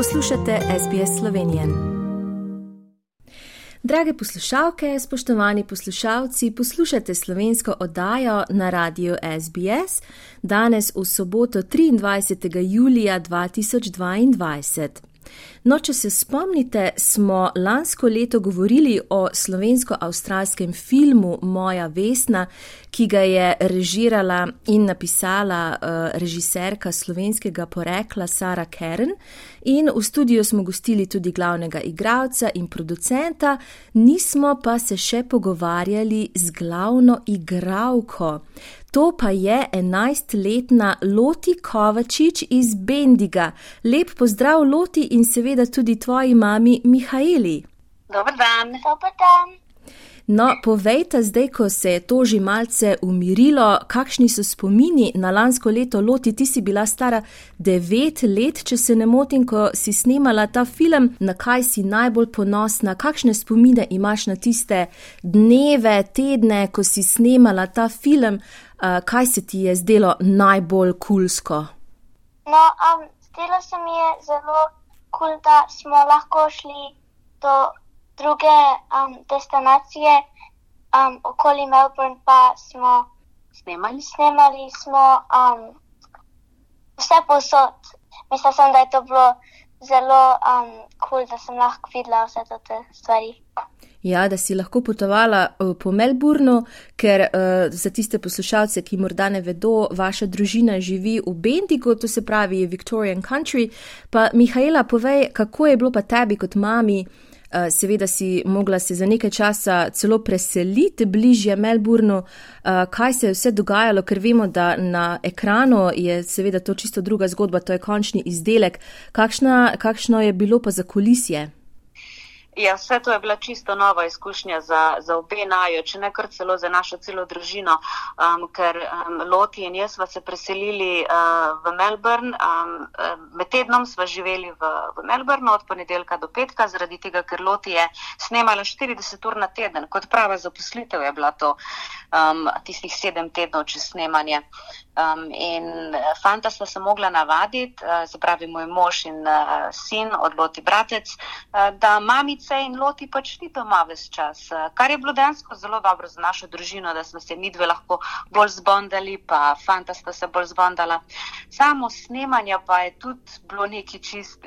Poslušate SBS Slovenijo. Drage poslušalke, spoštovani poslušalci, poslušate slovensko oddajo na radiju SBS danes v soboto 23. julija 2022. No, če se spomnite, smo lansko leto govorili o slovensko-avstralskem filmu Moja Vesna, ki ga je režirala in napisala uh, režiserka slovenskega porekla Sara Kern. In v studiu smo gostili tudi glavnega igralca in producenta, nismo pa se še pogovarjali z glavno igralko. To pa je enajstletna Loti Kovačič iz Bendiga. Lep pozdrav, Loti, in seveda tudi tvoji mami Mihajli. Dober dan. Dober dan. No, povejte zdaj, ko se je to že malce umirilo, kakšni so spomini na lansko leto Loti, ti si bila stara devet let, če se ne motim, ko si snemala ta film, na kaj si najbolj ponosna, kakšne spomine imaš na tiste dneve, tedne, ko si snemala ta film, kaj se ti je zdelo najbolj kulsko? No, um, zdelo se mi je zelo kul, cool, da smo lahko šli do druge um, destinacije um, okoli Melbourne, pa smo snemali. Snemali smo um, vse posod. Mislim, sem, da je to bilo zelo kul, um, cool, da sem lahko videla vse te stvari. Ja, da si lahko potovala po Melbournu, ker uh, za tiste poslušalce, ki morda ne vedo, vaša družina živi v Bendigo, to se pravi Victorian Country. Pa, Mihajla, povej, kako je bilo pa tebi kot mami? Uh, seveda si mogla se za nekaj časa celo preseliti bližje Melbournu. Uh, kaj se je vse dogajalo, ker vemo, da na ekranu je seveda to čisto druga zgodba, to je končni izdelek. Kakšna, kakšno je bilo pa za kulisje? Ja, vse to je bila čisto nova izkušnja za, za obe najo, če ne kar celo za našo celo družino, um, ker um, Loti in jaz smo se preselili uh, v Melbourne. Um, med tednom smo živeli v, v Melbourneu od ponedeljka do petka, zaradi tega, ker Loti je snemala 40 ur na teden, kot prava zaposlitev je bila to um, tistih sedem tednov čez snemanje. Um, in eh, fanta sta se mogla navaditi, uh, se pravi moj mož in uh, sin od Loti bratec, uh, da mamice in Loti pač ni doma ves čas. Uh, kar je bilo dejansko zelo dobro za našo družino, da smo se mi dve lahko bolj zbondali, pa fanta sta se bolj zbondala. Samo snemanje pa je tudi bilo neki čist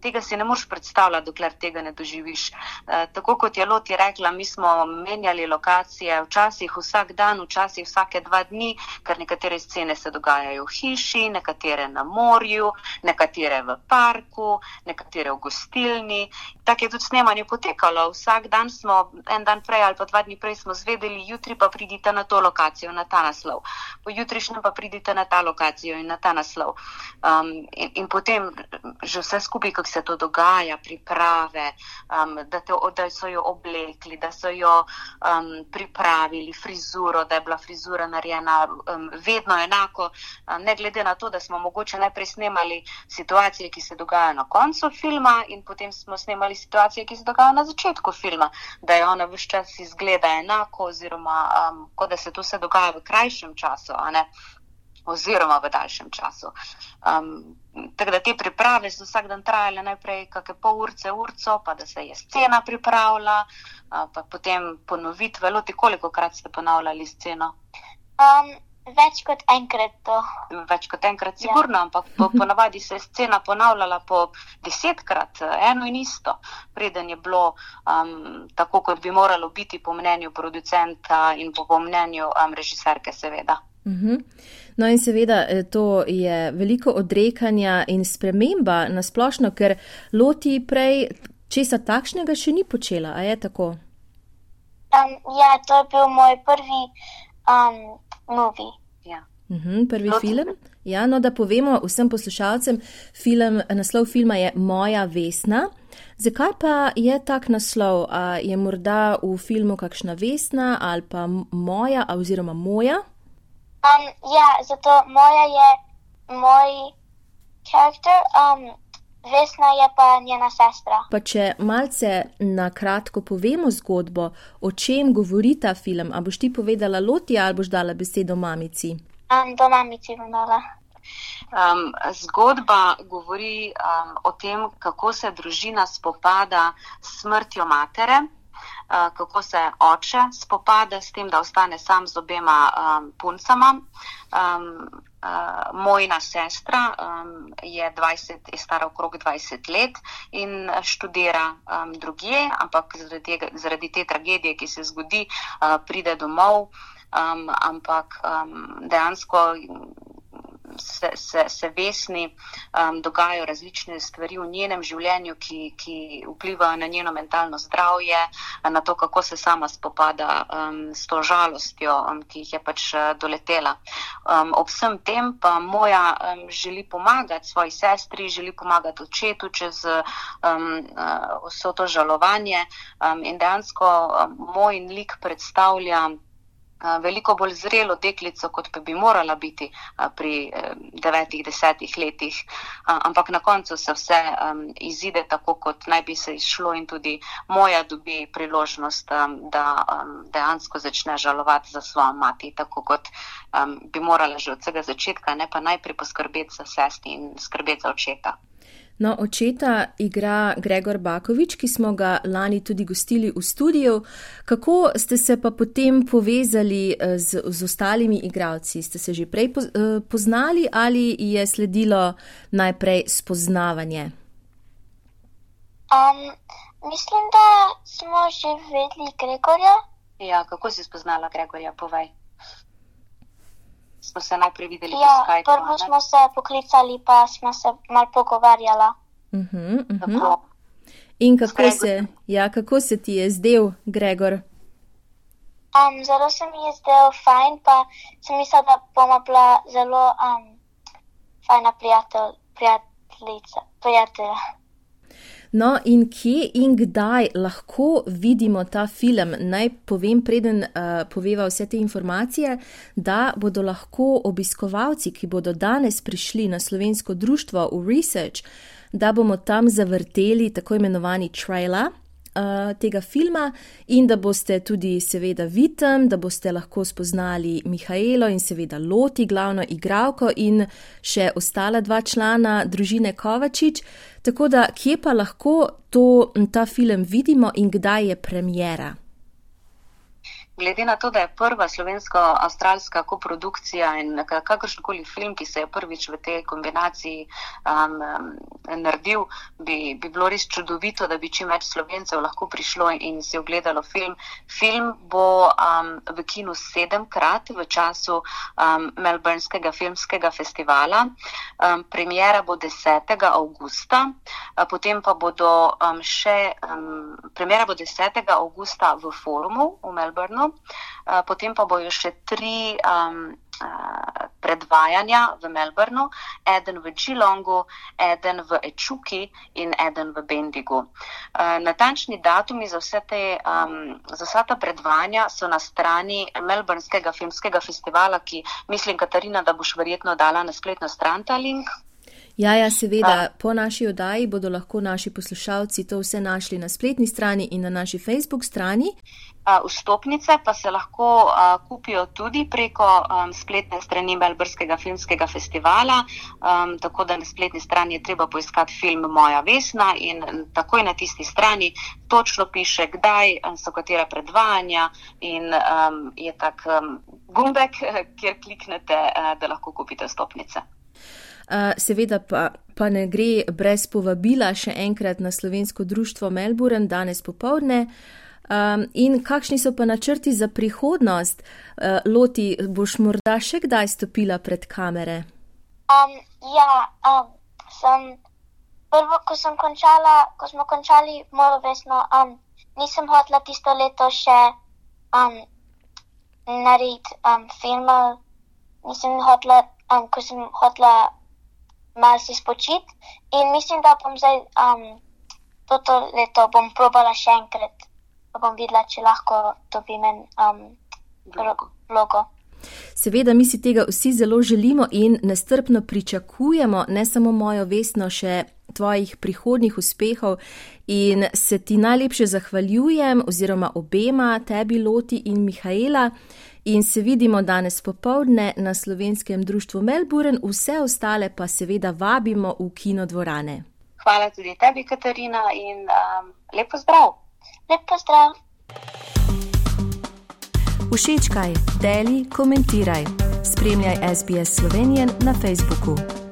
tega si ne moreš predstavljati, dokler tega ne doživiš. E, tako kot je Loti rekla, mi smo menjali lokacije, včasih vsak dan, včasih vsake dva dni, ker nekatere scene se dogajajo v hiši, nekatere na morju, nekatere v parku, nekatere v gostilni. Tako je tudi snemanje potekalo. Vsak dan smo, en dan prej ali pa dva dni prej, smo zvedeli, jutri pa pridite na to lokacijo, na ta naslov. Po jutrišnjem pa pridite na ta lokacijo in na ta naslov. Um, in, in potem že vse skupaj, kako se to dogaja, priprave, um, da, te, da so jo oblekli, da so jo um, pripravili, frizuro, da je bila frizura narejena um, vedno enako, um, ne glede na to, da smo mogoče najprej snemali situacije, ki se dogajajo na koncu filma in potem smo snemali situacije, ki se dogajajo na začetku filma, da je ona vse čas izgleda enako oziroma um, kot da se to vse dogaja v krajšem času oziroma v daljšem času. Um, tako da te priprave so vsak dan trajale najprej kakšne pol urce, urco, pa da se je scena pripravila, pa potem ponovitve. Loti, koliko krat ste ponavljali sceno? Um, več kot enkrat. To. Več kot enkrat, ja. sigurno, ja. ampak po, ponavadi se je scena ponavljala po desetkrat, eno in isto, preden je bilo um, tako, kot bi moralo biti po mnenju producenta in po, po mnenju um, režiserke, seveda. Uh mhm. -huh. No, in seveda eh, to je veliko odrekanja in sprememba na splošno, ker loti prej česa takšnega še ni počela. A je tako? Um, ja, to je bil moj prvi um, movie. Ja. Uh mhm, -huh, prvi loti. film. Ja, no, da povemo vsem poslušalcem, film, naslov filma je Moja Vesna. Zakaj pa je tak naslov? A je morda v filmu kakšna vesna ali pa moja oziroma moja? Um, ja, zato moja je moj karakter, um, Vesna je pa njena sestra. Pa če malce na kratko povemo zgodbo, o čem govori ta film, a boš ti povedala Loti ali boš dala besedo mamici? Um, do mamici bom dala. Um, zgodba govori um, o tem, kako se družina spopada s smrtjo matere, kako se oče spopada s tem, da ostane sam z obema um, puncama. Um, uh, mojna sestra um, je, 20, je stara okrog 20 let in študira um, drugje, ampak zaradi, zaradi te tragedije, ki se zgodi, uh, pride domov. Um, ampak um, dejansko se, se, se vesni um, dogajajo različne stvari v njenem življenju, ki, ki vplivajo na njeno mentalno zdravje, na to, kako se sama spopada um, s to žalostjo, um, ki jih je pač uh, doletela. Um, ob vsem tem pa moja um, želi pomagati svoji sestri, želi pomagati očetu čez um, uh, vso to žalovanje um, in dejansko um, moj lik predstavlja veliko bolj zrelo deklico, kot pa bi morala biti pri devetih, desetih letih. Ampak na koncu se vse izide tako, kot naj bi se izšlo in tudi moja dobi priložnost, da dejansko začne žalovati za svojo mati, tako kot bi morala že od vsega začetka, ne pa najprej poskrbeti za sesti in skrbeti za očeta. No, očeta igra Gregor Bakovič, ki smo ga lani tudi gostili v studiu. Kako ste se pa potem povezali eh, z, z ostalimi igravci? Ste se že prej eh, poznali ali je sledilo najprej spoznavanje? Um, mislim, da smo že vedeli Gregorja. Ja, kako si spoznala Gregorja? Povej. Smo se najprej videli. Ja, prvo smo se poklicali, pa smo se malo pogovarjali. Uh -huh, uh -huh. In kako se, ja, kako se ti je zdel, Gregor? Um, zelo se mi je zdel fajn, pa sem mislila, da bomo bila zelo um, fajna prijatelj, prijateljica, prijatelja. No, in kje in kdaj lahko vidimo ta film? Naj povem, preden uh, poveva vse te informacije, da bodo lahko obiskovalci, ki bodo danes prišli na slovensko društvo v Research, da bomo tam zavrteli tako imenovani trailer. Eh, tega filma in da boste tudi, seveda, vidim, da boste lahko spoznali Mihajlo in seveda Loti, glavno igralko in še ostala dva člana družine Kovačič. Tako da, kje pa lahko to, ta film vidimo in kdaj je premjera? Glede na to, da je prva slovensko-avstralska koprodukcija in kakršenkoli film, ki se je prvič v tej kombinaciji um, naredil, bi, bi bilo res čudovito, da bi čim več slovencev lahko prišlo in si ogledalo film. Film bo um, v kinu sedemkrat v času um, Melbourneskega filmskega festivala. Um, premjera bo 10. augusta, potem pa bodo um, še, um, premjera bo 10. augusta v forumu v Melbourneu. Eh, potem pa bojo še tri um, predvajanja v Melbournu, eden v Geelongu, eden v Ečuki in eden v Bendigu. Uh, natančni datumi za vse te, um, za vsa ta predvajanja so na strani Melbourneskega filmskega festivala, ki mislim, Katarina, da boš verjetno dala na spletno stran ta link. Ja, ja, seveda, po naši oddaji bodo lahko naši poslušalci to vse našli na spletni strani in na naši Facebook strani. Vstopnice pa se lahko uh, kupijo tudi preko um, spletne strani Melbourneskega filmskega festivala. Um, tako da na spletni strani je treba poiskati film Moja Vesna in takoj na tisti strani točno piše, kdaj so katera predvajanja in um, je tak um, gumbek, kjer kliknete, uh, da lahko kupite vstopnice. Uh, seveda pa, pa ne gre brez povabila še enkrat na slovensko društvo Melbourne danes popovdne. Um, in kakšni so pa načrti za prihodnost? Uh, Loti, boš morda še kdaj stopila pred kamere? Um, ja, um, sem prvo, ko sem končala, ko smo končali mojo vesno, um, nisem hotela tisto leto še um, narediti um, filma, nisem hotela, um, ko sem hotela malo se spočiti in mislim, da bom zdaj um, toto leto bom probala še enkrat pa bom videla, če lahko dobim en um, vlogo. Seveda, mi si tega vsi zelo želimo in nestrpno pričakujemo, ne samo mojo vestno, še tvojih prihodnih uspehov. In se ti najlepše zahvaljujem, oziroma obema, tebi, Loti in Mihajla. In se vidimo danes popovdne na slovenskem društvu Melbourne, vse ostale pa seveda vabimo v kinodvorane. Hvala tudi tebi, Katarina, in um, lepo zdrav. Lepo zdrav. Všečkaj, deli, komentiraj. Spremljaj SBS Slovenijo na Facebooku.